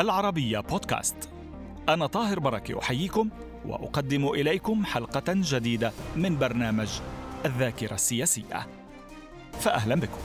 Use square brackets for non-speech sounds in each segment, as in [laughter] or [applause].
العربية بودكاست. أنا طاهر بركة أحييكم وأقدم إليكم حلقة جديدة من برنامج الذاكرة السياسية. فأهلا بكم.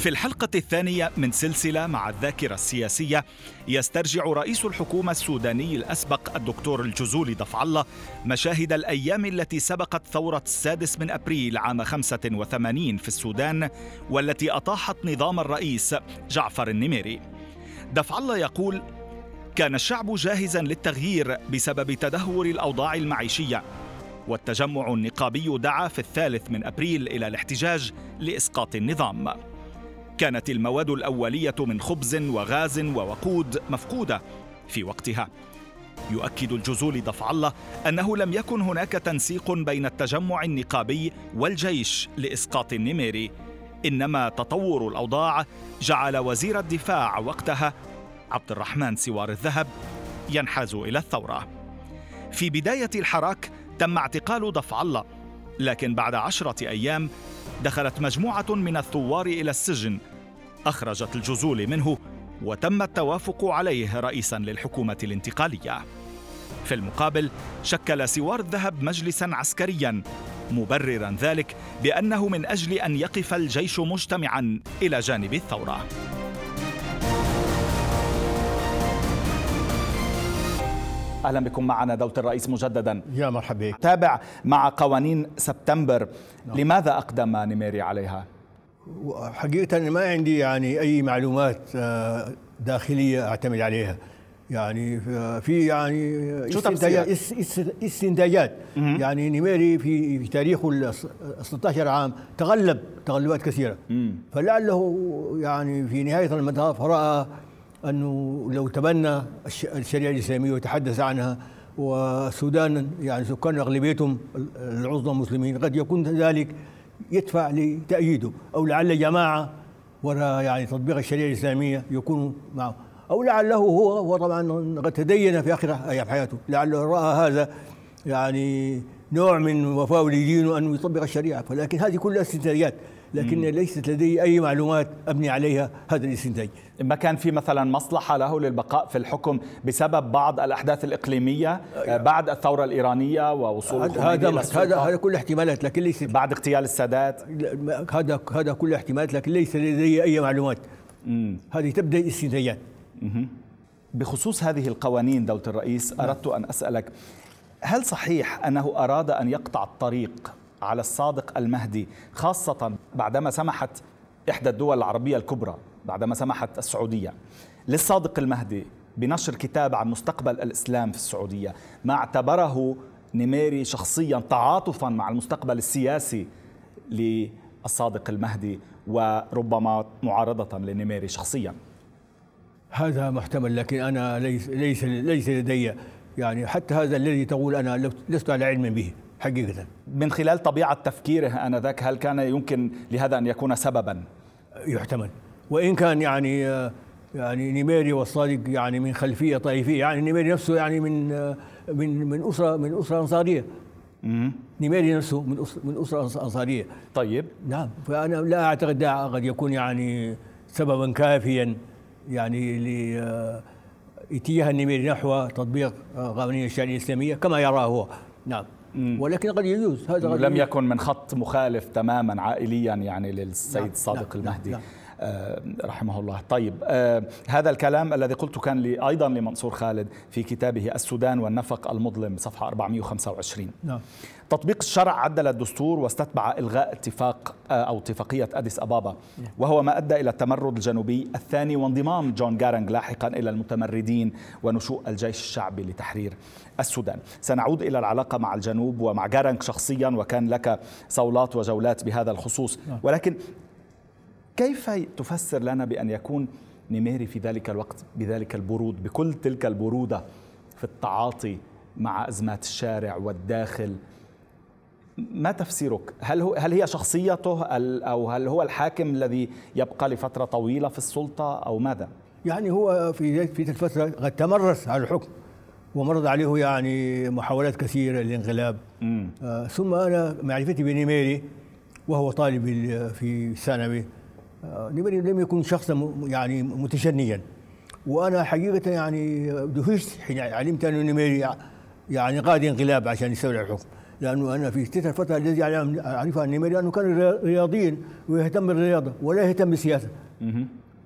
في الحلقة الثانية من سلسلة مع الذاكرة السياسية يسترجع رئيس الحكومة السوداني الأسبق الدكتور الجزولي ضفع الله مشاهد الأيام التي سبقت ثورة السادس من أبريل عام 85 في السودان والتي أطاحت نظام الرئيس جعفر النميري. دفع الله يقول كان الشعب جاهزا للتغيير بسبب تدهور الأوضاع المعيشية والتجمع النقابي دعا في الثالث من أبريل إلى الاحتجاج لإسقاط النظام. كانت المواد الأولية من خبز وغاز ووقود مفقودة في وقتها. يؤكد الجزول ضفع الله أنه لم يكن هناك تنسيق بين التجمع النقابي والجيش لإسقاط النميري إنما تطور الأوضاع جعل وزير الدفاع وقتها عبد الرحمن سوار الذهب ينحاز إلى الثورة. في بداية الحراك تم اعتقال ضفع الله لكن بعد عشرة أيام دخلت مجموعة من الثوار إلى السجن أخرجت الجزول منه وتم التوافق عليه رئيسا للحكومة الانتقالية. في المقابل شكل سوار الذهب مجلسا عسكريا مبررا ذلك بأنه من أجل أن يقف الجيش مجتمعا إلى جانب الثورة. أهلا بكم معنا دولة الرئيس مجددا. يا مرحبا تابع مع قوانين سبتمبر. نعم. لماذا أقدم نيميري عليها؟ حقيقة ما عندي يعني أي معلومات آه، داخلية أعتمد عليها. يعني في يعني شو استنتاجات استنتاجات. يعني نيميري في في تاريخه ال 16 عام تغلب تغلبات كثيرة. مم. فلعله يعني في نهاية المطاف رأى أنه لو تبنى الشريعة الإسلامية وتحدث عنها والسودان يعني سكان أغلبيتهم العظمى مسلمين قد يكون ذلك يدفع لتأييده أو لعل جماعة وراء يعني تطبيق الشريعة الإسلامية يكونوا معه. أو لعله هو هو طبعا قد تدين في آخر أيام حياته. لعله رأى هذا يعني نوع من وفاء لدينه أنه يطبق الشريعة. ولكن هذه كلها استنتاجات. لكن. ليست لدي أي معلومات أبني عليها هذا الاستنتاج. ما كان في مثلا مصلحة له للبقاء في الحكم بسبب بعض الأحداث الإقليمية آه، بعد الثورة الإيرانية ووصول هذا هذا هذا كل احتمالات لكن ليس بعد اغتيال السادات. هذا هذا كل احتمالات لكن ليس لدي أي معلومات. هذه تبدأ استنتاجات بخصوص هذه القوانين دولة الرئيس نعم. أردت أن أسألك هل صحيح أنه أراد أن يقطع الطريق على الصادق المهدي خاصة بعدما سمحت إحدى الدول العربية الكبرى بعدما سمحت السعودية. للصادق المهدي بنشر كتاب عن مستقبل الإسلام في السعودية ما اعتبره نميري شخصيا تعاطفا مع المستقبل السياسي للصادق المهدي وربما معارضة لنميري شخصيا. هذا محتمل لكن أنا ليس, ليس, ليس لدي يعني حتى هذا الذي تقول أنا لست على علم به. حقيقة. من خلال طبيعة تفكيره آنذاك هل كان يمكن لهذا أن يكون سببا؟ يحتمل. وإن كان يعني يعني نيميري والصادق يعني من خلفية طائفية يعني نيميري نفسه يعني من من من أسرة من أسرة أنصارية. نيميري نفسه من أسرة من أسرة أنصارية. طيب. نعم. فأنا لا أعتقد قد يكون يعني سببا كافيا يعني لاتجاه النميري نحو تطبيق قوانين الشريعة الإسلامية كما يراه هو. نعم. ولكن قد يجوز هذا قد لم يكن من خط مخالف تماما عائليا يعني للسيد نعم صادق نعم المهدي. نعم آه رحمه الله طيب آه هذا الكلام الذي قلته كان لي أيضا لمنصور خالد في كتابه السودان والنفق المظلم صفحة 425 نعم. تطبيق الشرع عدل الدستور واستتبع إلغاء اتفاق آه أو اتفاقية أديس أبابا نعم. وهو ما أدى إلى التمرد الجنوبي الثاني وانضمام جون جارنج لاحقا إلى المتمردين ونشوء الجيش الشعبي لتحرير السودان سنعود إلى العلاقة مع الجنوب ومع جارنج شخصيا وكان لك صولات وجولات بهذا الخصوص نعم. ولكن كيف تفسر لنا بأن يكون نيميري في ذلك الوقت بذلك البرود بكل تلك البرودة في التعاطي مع أزمات الشارع والداخل ما تفسيرك؟ هل هو هل هي شخصيته أو هل هو الحاكم الذي يبقى لفترة طويلة في السلطة أو ماذا؟ يعني هو في في الفترة قد تمرس على الحكم ومرض عليه يعني محاولات كثيرة للانقلاب آه ثم أنا معرفتي بنيميري وهو طالب في ثانوي آه، نميري لم يكن شخصا يعني متشنجا وأنا حقيقة يعني دهشت حين علمت ان نميري يعني قاد انقلاب عشان يستولي الحكم. لأنه أنا في تلك الفترة الذي اعرفها عن أنه كان رياضيا ويهتم بالرياضة ولا يهتم بالسياسة.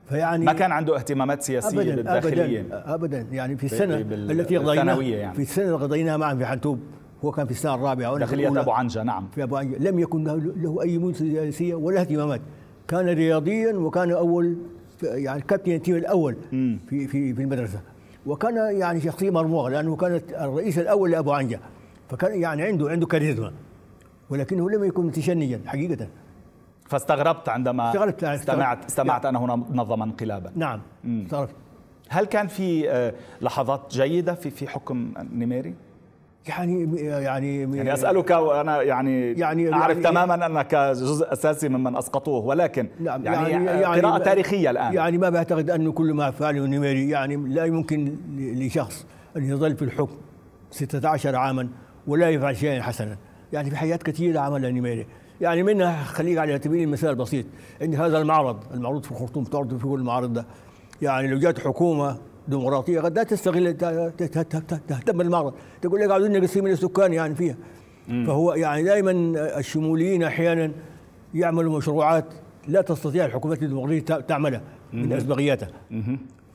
فيعني ما كان عنده اهتمامات سياسية أبداً بالداخليه ابدا ابدا. يعني في السنة التي قضيناها يعني. في السنة اللي قضيناها معا في حنتوب هو كان في السنة الرابعة داخلية أبو عنجة نعم. في أبو عنجة. لم يكن له أي منصب سياسية ولا اهتمامات. كان رياضيا وكان أول يعني كابتن ال team الأول في في في المدرسة. وكان يعني شخصية مرموقة لأنه كان الرئيس الأول لأبو عنجة. فكان يعني عنده عنده كاريزما. ولكنه لم يكن متشنجا حقيقة. فاستغربت عندما استغربت استمعت استمعت أنه نظم انقلابا. نعم. استغربت. هل كان في آه، لحظات جيدة في في حكم نيميري؟ يعني يعني يعني أسألك وأنا يعني, يعني أعرف يعني تماما أنك جزء أساسي ممن أسقطوه ولكن نعم يعني, يعني, يعني قراءة تاريخية الآن. يعني ما بعتقد انه كل ما فعله نيميري يعني لا يمكن لشخص أن يظل في الحكم 16 عاما ولا يفعل شيئا حسنا. يعني في حاجات كثيرة عملها نيميري. يعني منها خليك على سبيل المثال البسيط عند هذا المعرض المعروض في الخرطوم تعرض في كل المعارض ده. يعني لو جات حكومة ديمقراطية قد لا تستغل تهتم بالمعرض. تقول لك عاوزين نقسم السكان يعني فيها. فهو يعني دائما الشموليين أحيانا يعملوا مشروعات لا تستطيع الحكومات الديمقراطية تعملها من اسبقياتها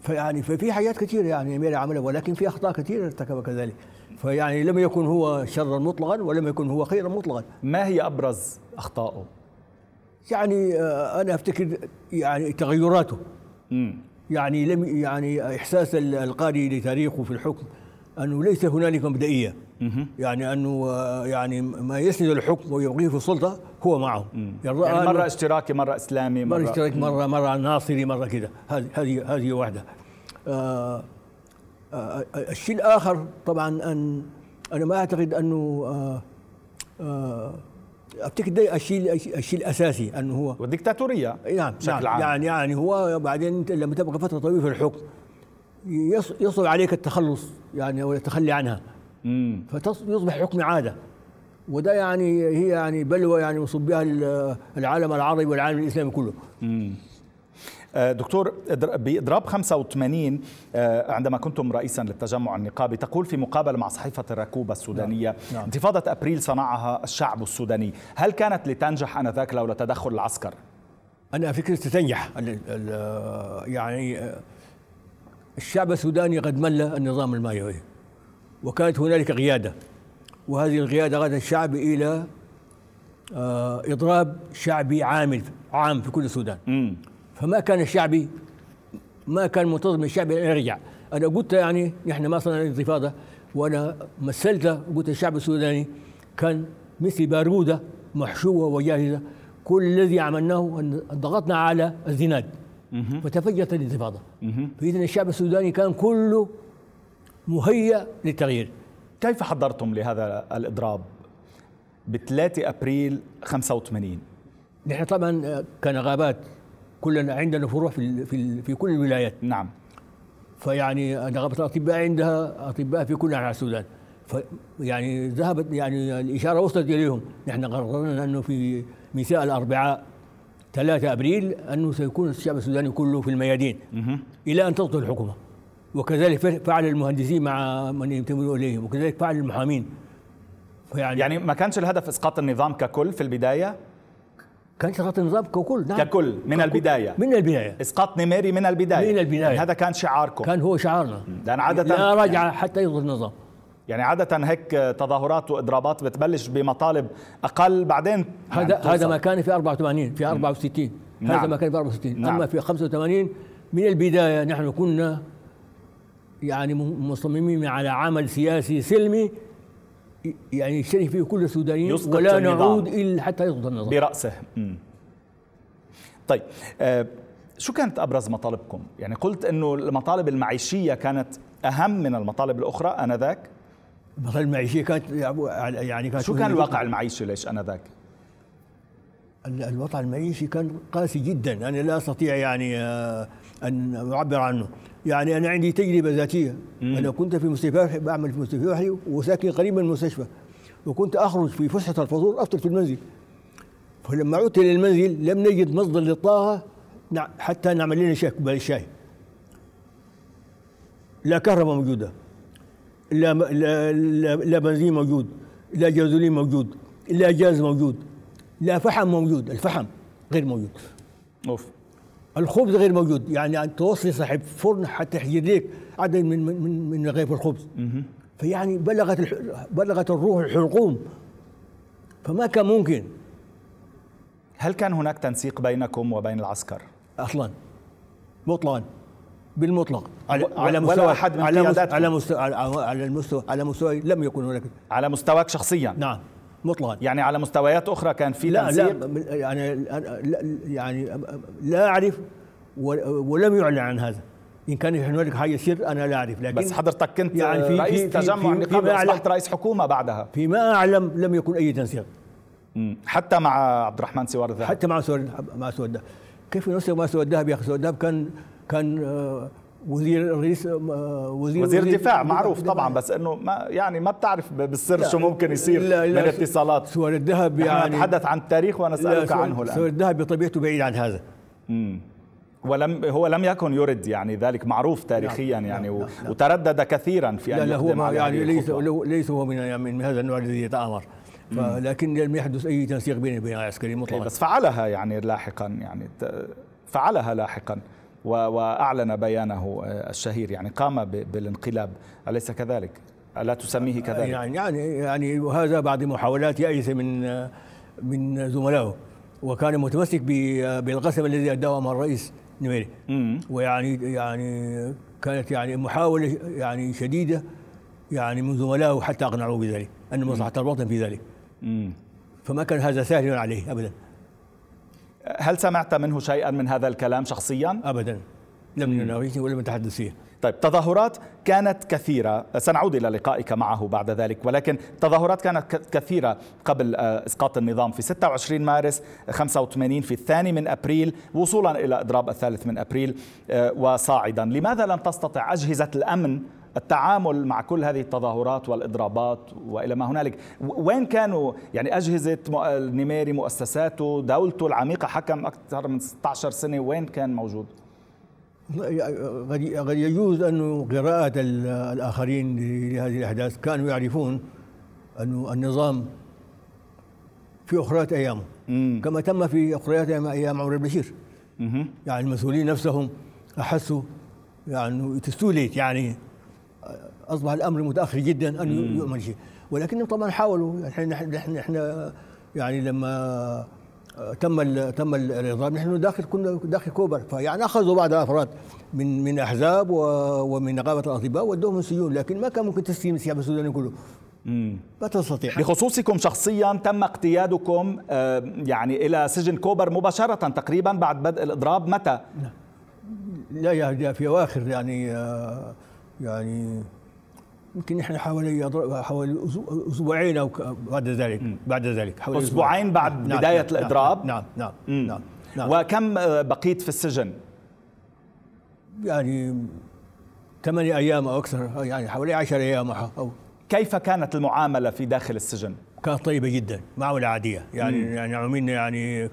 فيعني ففي حاجات كثيره يعني امير عملها ولكن في أخطاء كثيره ارتكبها كذلك. فيعني لم يكن هو شرا مطلقا ولم يكن هو خيرا مطلقا. ما هي أبرز اخطائه؟ يعني آه، أنا أفتكر يعني تغيراته. يعني لم يعني إحساس القارئ لتاريخه في الحكم أنه ليس هنالك مبدئية. يعني أنه آه، يعني ما يسند الحكم ويبغيه في السلطة هو معه. يعني مرة اشتراكي مرة إسلامي مره, مرة اشتراكي مره مرة ناصري مرة كذا هذه هذه هذه واحدة. آه آه الشيء الآخر طبعا ان أنا ما أعتقد أنه آه افتكر ده الشيء الشيء الأساسي أنه هو والديكتاتوريه نعم بشكل نعم. عام. يعني يعني هو بعدين أنت لما تبقى فترة طويلة في الحكم يصعب عليك التخلص يعني أو التخلي عنها. فيصبح حكم عادة. وده يعني هي يعني بلوى يعني يصب بها العالم العربي والعالم الإسلامي كله. مم. آه، دكتور بإضراب 85 آه، عندما كنتم رئيسا للتجمع النقابي تقول في مقابلة مع صحيفة الركوبة السودانية نعم. نعم. انتفاضة أبريل صنعها الشعب السوداني هل كانت لتنجح آنذاك لولا تدخل العسكر؟ أنا فكرة تنجح يعني آه، الشعب السوداني قد مل النظام المايوي وكانت هنالك قيادة وهذه القيادة غادت الشعب إلى إضراب شعبي عامل عام في كل السودان فما كان الشعبي ما كان منتظم الشعبي أن يرجع. أنا قلت يعني نحن ما صنعنا الانتفاضة وأنا مثلت قلت الشعب السوداني كان مثل بارودة محشوة وجاهزة. كل الذي عملناه أن ضغطنا على الزناد. فتفجرت الانتفاضة. فاذا الشعب السوداني كان كله مهيأ للتغيير. كيف حضرتم لهذا الإضراب ب 3 ابريل 85 نحن طبعا كنغابات كلنا عندنا فروع في في في كل الولايات. نعم. فيعني نقابه الأطباء عندها أطباء في كل أنحاء السودان. فيعني ذهبت يعني الإشارة وصلت إليهم. نحن قررنا أنه في مساء الأربعاء 3 أبريل أنه سيكون الشعب السوداني كله في الميادين. إلى أن تسقط الحكومة. وكذلك فعل المهندسين مع من ينتمون إليهم. وكذلك فعل المحامين. فيعني يعني ما كانش الهدف إسقاط النظام ككل في البداية؟ كان اسقاط النظام ككل نعم. ككل من ككل. البداية. من البداية. إسقاط نميري من البداية. من البداية. يعني هذا كان شعاركم. كان هو شعارنا. لأن عادة لا رجع حتى يسقط النظام. يعني عادة هيك تظاهرات وإضرابات بتبلش بمطالب أقل بعدين هذا يعني هذا ما كان في 84 في 64 نعم. هذا ما كان في 64 نعم. أما في 85 من البداية نحن كنا يعني مصممين على عمل سياسي سلمي يعني يشترك فيه كل السودانيين ولا نعود الا حتى يسقط النظام برأسه مم. طيب آه شو كانت أبرز مطالبكم؟ يعني قلت إنه المطالب المعيشية كانت أهم من المطالب الأخرى آنذاك؟ المطالب المعيشية كانت يعني كانت شو كان الواقع المعيشي ليش آنذاك؟ الوضع المعيشي كان قاسي جدا أنا لا أستطيع يعني آه، أن أعبر عنه. يعني أنا عندي تجربة ذاتية. مم. أنا كنت في مستشفى بعمل في مستشفى وساكن قريب من المستشفى. وكنت أخرج في فسحة الفطور أفطر في المنزل. فلما عدت إلى المنزل لم نجد مصدر للطاقة حتى نعمل لنا شاي كوباية الشاي لا كهرباء موجودة لا لا لا, لا بنزين موجود لا جازولين موجود لا جاز موجود لا فحم موجود. الفحم غير موجود. أوف. الخبز غير موجود. يعني أن توصي صاحب فرن حتى يحجر لك عدد من من من, من رغيف الخبز. فيعني بلغت بلغت الروح الحلقوم. فما كان ممكن. هل كان هناك تنسيق بينكم وبين العسكر؟ أصلا. مطلقا. بالمطلق. على على ولا مستوى أحد من على مستوى؟ على مستوى على المستوى على مستوى لم يكن هناك. على مستواك شخصيا؟ نعم. مطلقا. يعني على مستويات أخرى كان في لا تنسيق لا يعني لا يعني لا أعرف ولم يعلن عن هذا. إن كان هنالك حاجة سر أنا لا أعرف لكن بس حضرتك كنت يعني في- رئيس في- في- تجمع في- أعلم- واصبحت رئيس حكومة بعدها. فيما أعلم لم يكن أي تنسيق. حتى مع عبد الرحمن سوار الذهب حتى مع سواد مع سواد الذهب كيف ينسق مع سواد الذهب يا أخي سواد الذهب كان كان آه، وزير رئيس آه، وزير وزير الدفاع معروف طبعا بس إنه ما يعني ما بتعرف بالسر لا، شو ممكن يصير لا، لا، من اتصالات. سواد الذهب يعني. نتحدث عن التاريخ لا، ونسالك سواد- عنه الآن. سواد الذهب بطبيعته بعيد عن هذا. مم. ولم هو لم يكن يرد يعني ذلك معروف تاريخيا يعني نعم، نعم. وتردد كثيرا في أن لا لا هو ما يعني ليس ليس هو من من هذا النوع الذي يتآمر. لكن لم يحدث أي تنسيق بيني وبين العسكري إيه، مطلقا. بس فعلها يعني لاحقا يعني فعلها لاحقا. وأعلن بيانه آه، الشهير يعني قام بالانقلاب أليس كذلك؟ ألا تسميه كذلك؟ يعني يعني يعني وهذا بعد محاولات يائسه من من زملائه وكان متمسك بالقسم الذي اداه مع الرئيس نميري. ويعني يعني كانت يعني محاولة يعني شديدة يعني من زملائه حتى أقنعوه بذلك أن مصلحة الوطن في ذلك مم. فما كان هذا سهلا عليه ابدا هل سمعت منه شيئا من هذا الكلام شخصيا؟ ابدا. لم نناقشه ولم نتحدث فيه طيب تظاهرات كانت كثيرة. سنعود إلى لقائك معه بعد ذلك. ولكن تظاهرات كانت كثيرة قبل آه، إسقاط النظام. في 26 مارس 85 في الثاني من أبريل وصولا إلى إضراب الثالث من أبريل آه، وصاعدا. لماذا لم تستطع أجهزة الأمن التعامل مع كل هذه التظاهرات والإضرابات وإلى ما هنالك وين كانوا يعني أجهزة النميري مؤسساته دولته العميقة حكم أكثر من 16 سنة وين كان موجود؟ قد يجوز انه قراءة ال- الآخرين لهذه الأحداث كانوا يعرفون انه النظام في اخريات أيامه مم. كما تم في اخريات أيام أيام عمر البشير. يعني المسؤولين نفسهم أحسوا يعني تستوليت يعني أصبح الأمر متأخر جدا أن يؤمن شيء. ولكنهم طبعا حاولوا. إحنا نحن نحن, نحن يعني لما تم ال تم ال- الاضراب نحن داخل كنا داخل كوبر. فيعني أخذوا بعض الأفراد من من أحزاب ومن نقابة الأطباء ودوهم السجون لكن ما كان ممكن تسليم الشعب السوداني كله. ما تستطيع. بخصوصكم شخصيا تم اقتيادكم آه، يعني إلى سجن كوبر مباشرة تقريبا بعد بدء الإضراب متى؟ لا يا في أواخر يعني آه، يعني يمكن نحن حوالي حوالي أسبوعين أو بعد ذلك بعد ذلك حوالي أسبوعين بعد نعم، بداية نعم، الإضراب؟ نعم نعم مم. نعم, نعم. وكم آه، بقيت في السجن؟ يعني ثمانية أيام أو أكثر يعني حوالي عشر أيام أو كيف كانت المعاملة في داخل السجن؟ كانت طيبة جدا معاملة عادية يعني مم. يعني عاملين يعني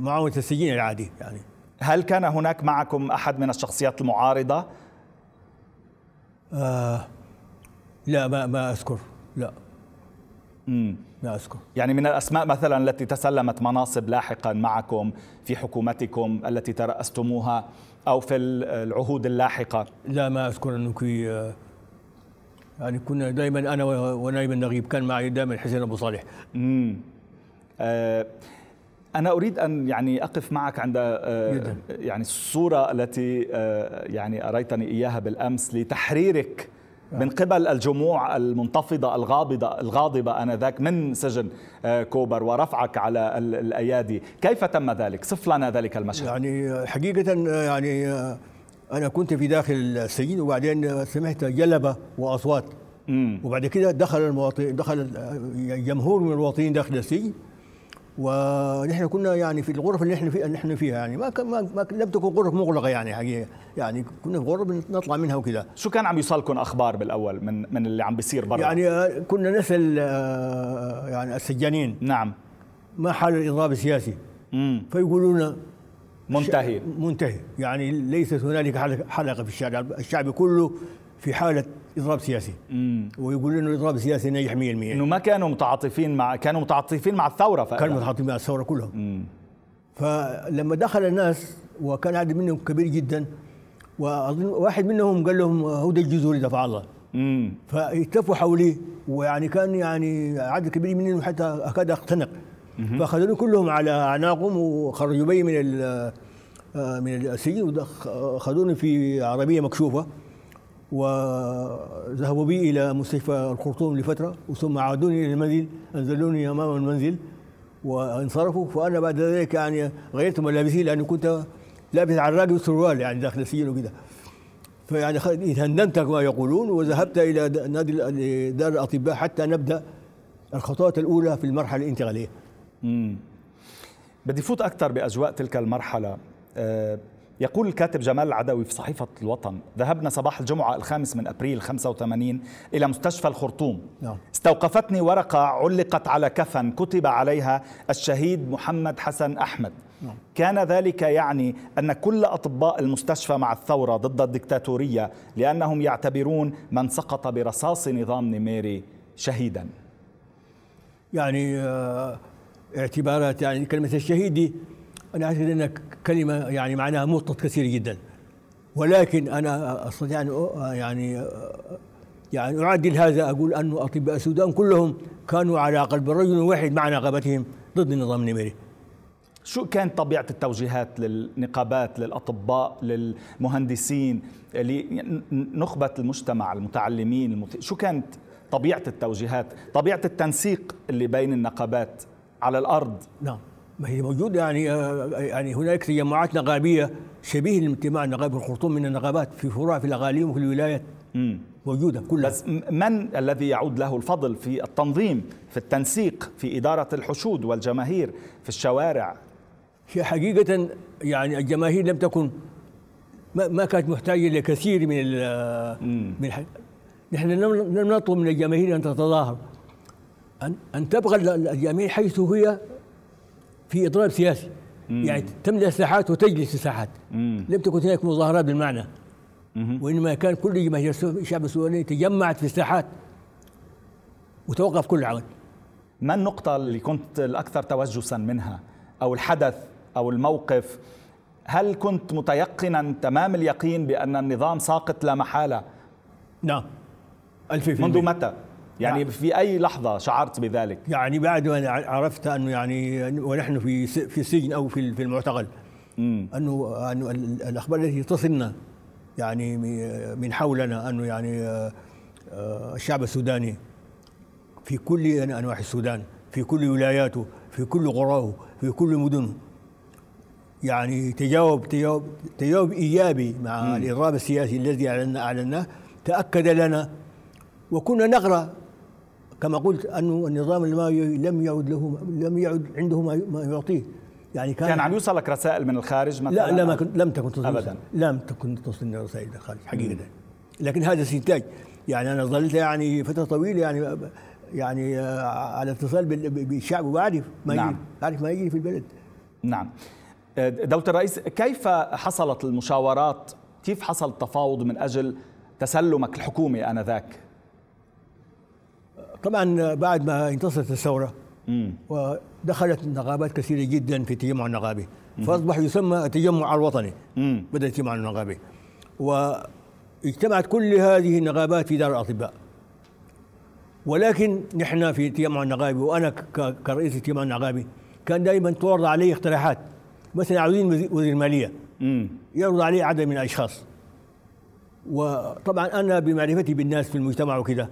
معاملة السجين العادي يعني هل كان هناك معكم أحد من الشخصيات المعارضة؟ آه لا ما ما أذكر. لا. مم. ما أذكر. يعني من الأسماء مثلا التي تسلمت مناصب لاحقا معكم في حكومتكم التي ترأستموها أو في العهود اللاحقة؟ لا ما أذكر انه في آه، يعني كنا دائما أنا و- ونائب النقيب كان معي دائما حسين أبو صالح. مم. آه، أنا أريد أن يعني أقف معك عند آه،. يعني الصورة التي آه، يعني أريتني إياها بالأمس لتحريرك من قبل الجموع المنتفضة الغاضبة الغاضبة آنذاك من سجن آه، كوبر ورفعك على ال- الأيادي كيف تم ذلك؟ صف لنا ذلك المشهد يعني آه، آه، يعني آه، أنا كنت في داخل السجن وبعدين آه، سمعت جلبة وأصوات مم. وبعد كده دخل المواطن دخل آه، جمهور من المواطنين داخل السجن ونحن كنا يعني في الغرف اللي نحن فيها نحن فيها يعني. ما كان ما ما- لم تكن غرف مغلقة يعني حقيقه يعني كنا في غرف نطلع منها وكذا. شو كان عم يوصلكم أخبار بالأول من من اللي عم بيصير برا؟ يعني آه، كنا نسأل آه، يعني السجانين. نعم. ما حال الإضراب السياسي. مم. فيقولون منتهي. منتهي. يعني ليست هنالك حلقة في الشارع. الشعب كله في حالة إضراب سياسي مم. ويقول إنه الاضراب السياسي ناجح 100% إنه ما كانوا متعاطفين مع كانوا متعاطفين مع الثورة فأنا. كانوا متعاطفين مع الثورة كلهم مم. فلما دخل الناس وكان عدد منهم كبير جدا وأظن واحد منهم قال لهم هدى الجزوري دفع الله مم. فالتفوا حولي ويعني كان يعني عدد كبير منهم حتى أكاد اختنق فاخذوني كلهم على أعناقهم وخرجوا بي من آه، من السجن واخذوني في عربية مكشوفة وذهبوا بي إلى مستشفى الخرطوم لفترة ثم عادوني إلى المنزل أنزلوني أمام المنزل وانصرفوا. فانا بعد ذلك يعني غيرت ملابسي لأني كنت لابس عراقي وسروال يعني داخل السجن وكذا فيعني هندمت كما يقولون وذهبت إلى نادي دار الأطباء حتى نبدأ الخطوات الأولى في المرحلة الانتقالية. امم بدي فوت أكثر بأجواء تلك المرحلة. أه يقول الكاتب جمال العدوي في صحيفة الوطن ذهبنا صباح الجمعة الخامس من أبريل 85 إلى مستشفى الخرطوم نعم. استوقفتني ورقة علقت على كفن كتب عليها الشهيد محمد حسن أحمد نعم. كان ذلك يعني أن كل أطباء المستشفى مع الثورة ضد الدكتاتورية لأنهم يعتبرون من سقط برصاص نظام نميري شهيدا يعني آه، اعتبارات يعني كلمة الشهيد أنا أعتقد أنها كلمة يعني معناها مطلق كثير جدا. ولكن أنا أستطيع أن يعني يعني أعدل هذا أقول أن أطباء السودان كلهم كانوا على قلب رجل واحد مع نقابتهم ضد النظام النميري شو كانت طبيعة التوجيهات للنقابات للأطباء للمهندسين لنخبة المجتمع المتعلمين المت... شو كانت طبيعة التوجيهات طبيعة التنسيق اللي بين النقابات على الأرض؟ نعم. ما هي موجودة يعني آه، يعني هناك تجمعات نقابية شبيه لاجتماع النقابة الخرطوم من النقابات في فروع في الأقاليم وفي الولايات مم. موجودة كلها بس من الذي يعود له الفضل في التنظيم في التنسيق في إدارة الحشود والجماهير في الشوارع هي حقيقة يعني الجماهير لم تكن ما, ما كانت محتاجة لكثير من من. نحن لم نطلب من الجماهير أن تتظاهر أن أن تبغى الجماهير حيث هي في اضراب سياسي مم. يعني تملأ الساحات وتجلس الساحات مم. لم تكن هناك مظاهرات بالمعنى مم. وإنما كان كل جماهير الشعب السوداني تجمعت في الساحات وتوقف كل عمل ما النقطة اللي كنت الأكثر توجسا منها أو الحدث أو الموقف هل كنت متيقنا تمام اليقين بأن النظام ساقط لا محالة نعم منذ متى؟ يعني. في أي لحظة شعرت بذلك؟ يعني بعد ما عرفت أنه يعني ونحن في في السجن أو في في المعتقل أنه انه الأخبار التي تصلنا يعني من حولنا أنه يعني آه، آه، الشعب السوداني في كل أنواع السودان في كل ولاياته في كل قراه في كل مدنه يعني تجاوب تجاوب تجاوب ايجابي مع الاضراب السياسي الذي أعلناه تأكد لنا وكنا نقرأ كما قلت أنه النظام الماوي لم يعد له لم يعد عنده ما يعطيه. يعني كان كان عم يوصلك رسائل من الخارج مثلا؟ لا كنت لم تكن تصل ابدا. لم تكن توصلني رسائل من الخارج حقيقة. لكن هذا استنتاج يعني أنا ظلت يعني فترة طويلة يعني يعني على اتصال بالشعب واعرف ما نعم. يجري اعرف ما يجري في البلد. نعم. دولة الرئيس كيف حصلت المشاورات؟ كيف حصل التفاوض من أجل تسلمك الحكومي آنذاك؟ طبعا بعد ما انتصرت الثورة ودخلت نقابات كثيرة جدا في التجمع النقابي. فأصبح يسمى التجمع الوطني بدا التجمع النقابي. واجتمعت كل هذه النقابات في دار الأطباء. ولكن نحن في التجمع النقابي وأنا كرئيس التجمع النقابي كان دائما تعرض علي اقتراحات. مثلا عاوزين وزير المالية. يعرض علي عدد من الأشخاص. وطبعا أنا بمعرفتي بالناس في المجتمع وكذا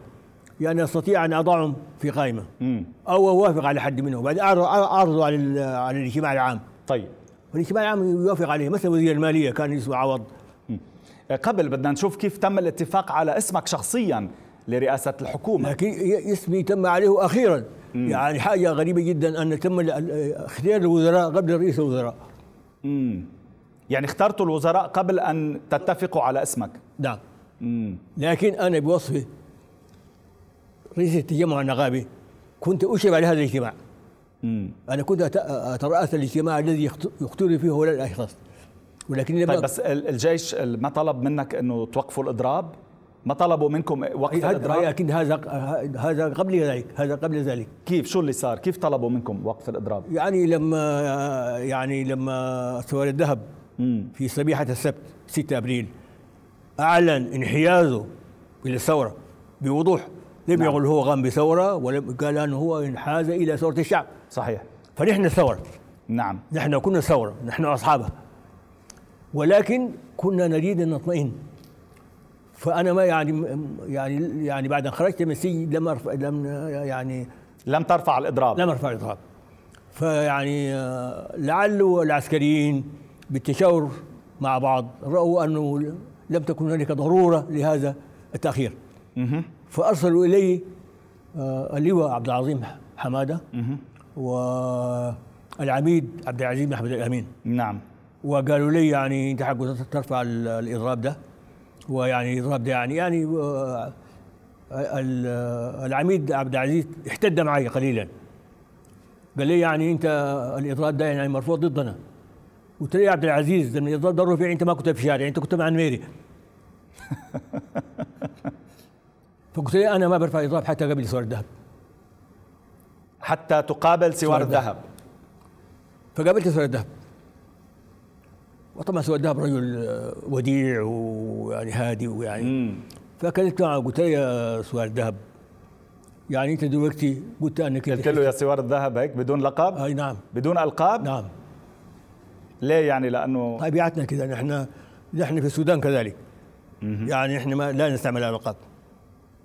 يعني أستطيع أن أضعهم في قائمة. أو أوافق على حد منهم. بعد أعرضه على على الاجتماع العام. طيب. والاجتماع العام يوافق عليه. مثلا وزير المالية كان اسمه عوض. قبل بدنا نشوف كيف تم الاتفاق على اسمك شخصيا لرئاسة الحكومة. لكن اسمي تم عليه أخيرا. مم. يعني حاجة غريبة جدا أن تم اختيار الوزراء قبل رئيس الوزراء. امم يعني اخترتوا الوزراء قبل أن تتفقوا على اسمك. نعم. لكن أنا بوصفي رئيس التجمع النقابي كنت أشرف على هذا الاجتماع مم. أنا كنت أترأس الاجتماع الذي يختار فيه هؤلاء الأشخاص ولكن طيب بس الجيش ما طلب منك أنه توقفوا الإضراب؟ ما طلبوا منكم وقف الإضراب؟ أكيد هذا هذا قبل ذلك هذا قبل ذلك كيف شو اللي صار؟ كيف طلبوا منكم وقف الإضراب؟ يعني لما يعني لما ثوار الذهب في صبيحه السبت 6 أبريل أعلن انحيازه إلى الثورة بوضوح لم نعم. يقل هو قام بثورة ولم قال أنه هو انحاز إلى ثورة الشعب. صحيح. فنحن الثورة. نعم. نحن كنا ثورة نحن أصحابها. ولكن كنا نريد أن نطمئن. فأنا ما يعني يعني يعني بعد أن خرجت من السجن لم أرفع لم يعني لم ترفع الإضراب. لم أرفع الإضراب. فيعني لعل العسكريين بالتشاور مع بعض رأوا أنه لم تكن هناك ضرورة لهذا التأخير. فأرسلوا الي آه، اللواء عبد العظيم حمادة والعميد عبد العزيز محمد الأمين. نعم. وقالوا لي يعني أنت حق ترفع الإضراب ده. ويعني الإضراب ده يعني يعني آه، العميد عبد العزيز احتد معي قليلا. قال لي يعني أنت الإضراب ده يعني مرفوع ضدنا. قلت له يا عبد العزيز الإضراب ده رفع أنت ما كنت في الشارع أنت كنت مع الميري. [laughs] فقلت له أنا ما برفع اضراب حتى تقابل سوار الذهب. حتى تقابل سوار الذهب. فقابلت سوار الذهب. وطبعا سوار الذهب رجل وديع ويعني هادي ويعني. فكلمت معه قلت له يا سوار الذهب يعني أنت دلوقتي قلت أنك قلت له يا سوار الذهب هيك بدون لقب؟ أي نعم. بدون ألقاب؟ نعم. ليه يعني؟ لأنه طبيعتنا كذا نحن نحن في السودان كذلك. يعني إحنا ما لا نستعمل الالقاب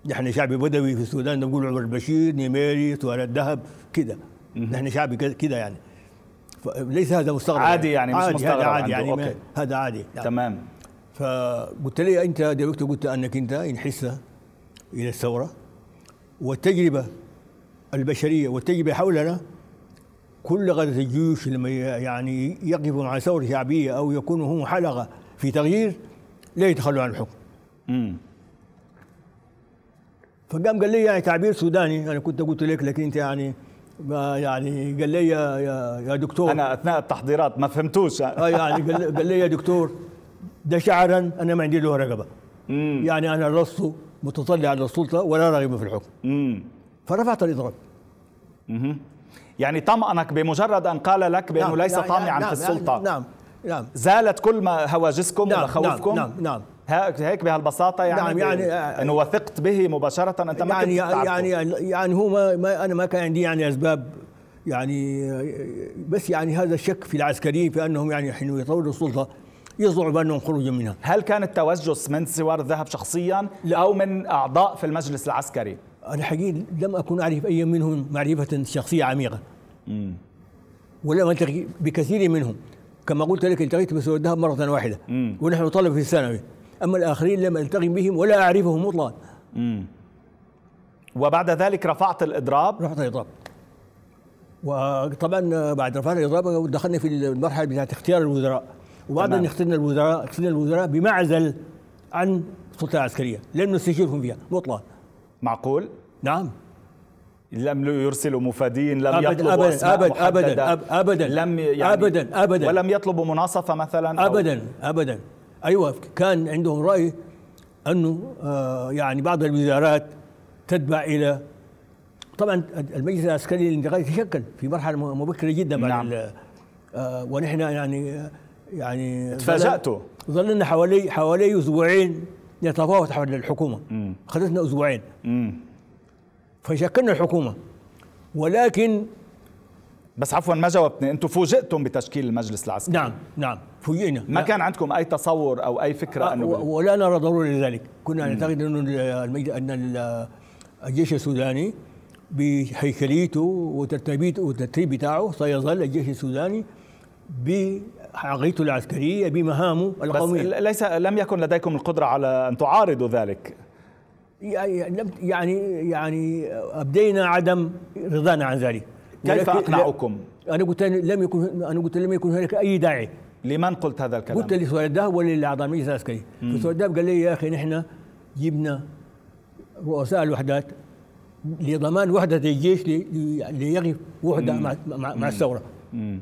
نحن شعب بدوي في السودان نقول عمر البشير نيميري سوار الذهب كذا نحن شعب كذا يعني. ليس هذا مستغرب عادي يعني, يعني مش مستغرب هذا عادي يعني okay. هذا عادي. يعني. تمام. فقلت لي أنت دلوقتي قلت أنك أنت انحس إلى الثورة والتجربة البشرية والتجربة حولنا كل غزة الجيوش لما يعني يقف مع ثورة شعبية أو يكون هم حلقة في تغيير لا يتخلوا عن الحكم. امم فقام قال لي يعني تعبير سوداني أنا كنت قلت لك لكن أنت يعني ما يعني قال لي يا يا, يا دكتور. أنا أثناء التحضيرات ما فهمتوش. آه يعني قال, قال لي يا دكتور ده شعرا أنا ما عندي له رقبة. مم. يعني أنا لست متطلع على السلطة ولا راغب في الحكم. مم. فرفعت الإضراب. يعني طمأنك بمجرد أن قال لك بأنه نعم ليس يعني طامعا نعم في السلطة. نعم نعم. زالت كل ما هواجسكم نعم ومخاوفكم نعم نعم, نعم. هيك بهالبساطة يعني نعم يعني إنه وثقت به مباشرة. أنت ما يعني يعني يعني هو ما, ما أنا ما كان عندي يعني أسباب يعني بس يعني هذا الشك في العسكريين في أنهم يعني حين يطوروا السلطة يصدعوا بانهم خروجا منها. هل كان التوجس من سوار الذهب شخصيا لا. أو من أعضاء في المجلس العسكري؟ أنا حقيقي لم أكن أعرف أي منهم معرفة شخصية عميقة. امم ولم ألتقي بكثير منهم. كما قلت لك التقيت بسوار الذهب مرة واحدة. مم. ونحن طلبه في الثانوي. أما الآخرين لم ألتقي بهم ولا أعرفهم مطلقا. وبعد ذلك رفعت الإضراب؟ رفعت الإضراب. وطبعا بعد رفعت الإضراب دخلنا في المرحلة بتاعت اختيار الوزراء. وبعد أن اخترنا الوزراء اخترنا الوزراء بمعزل عن السلطة العسكرية. لم نستشيرهم فيها. مطلقا. معقول؟ نعم. لم يرسلوا مفادين لم أبد يطلبوا أبدا أسماء أبدا أبدا أبدا لم يعني أبدا أبدا. ولم يطلبوا مناصفة مثلا أبدا أبدا. أيوه كان عندهم رأي أنه آه يعني بعض الوزارات تتبع إلى طبعا المجلس العسكري الانتقالي تشكل في مرحلة مبكرة جدا بعد نعم. آه ونحن يعني يعني تفاجأتوا. ظللنا حوالي حوالي أسبوعين نتفاوت حول الحكومة. اخذتنا أسبوعين. فشكلنا الحكومة. ولكن بس عفوا ما جاوبتني. أنتم فوجئتم بتشكيل المجلس العسكري. نعم نعم. فوجئنا. ما كان عندكم أي تصور أو أي فكرة آه، أنه ولا نرى ضروره لذلك. كنا نعتقد انه المجد أن الجيش السوداني بهيكليته وترتيبيته والترتيب بتاعه سيظل الجيش السوداني بعقيدته العسكرية بمهامه القومية. بس ليس لم يكن لديكم القدرة على أن تعارضوا ذلك. يعني يعني يعني أبدينا عدم رضانا عن ذلك. كيف أقنعكم؟ أنا قلت لم يكن أنا قلت لم يكن هناك أي داعي. لمن قلت هذا الكلام؟ قلت لسؤال الذهب وللأعضاء المجلس العسكري. الذهب قال لي يا أخي نحن جبنا رؤساء الوحدات لضمان وحدة الجيش ليقف وحدة مع, مع, مع الثورة.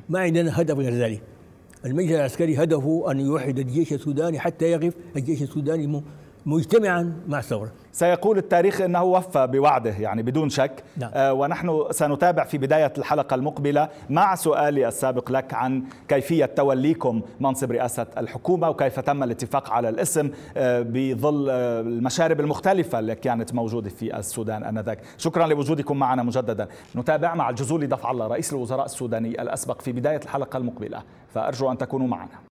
ما عندنا هدف غير ذلك. المجلس العسكري هدفه أن يوحد الجيش السوداني حتى يقف الجيش السوداني مجتمعا مع الثورة. سيقول التاريخ إنه وفى بوعده يعني بدون شك. نعم. آه ونحن سنتابع في بداية الحلقة المقبلة مع سؤالي السابق لك عن كيفية توليكم منصب رئاسة الحكومة وكيف تم الاتفاق على الاسم آه بظل آه المشارب المختلفة اللي كانت موجودة في السودان آنذاك. شكرا لوجودكم معنا مجددا. نتابع مع الجزولي دفع الله رئيس الوزراء السوداني الأسبق في بداية الحلقة المقبلة. فأرجو أن تكونوا معنا.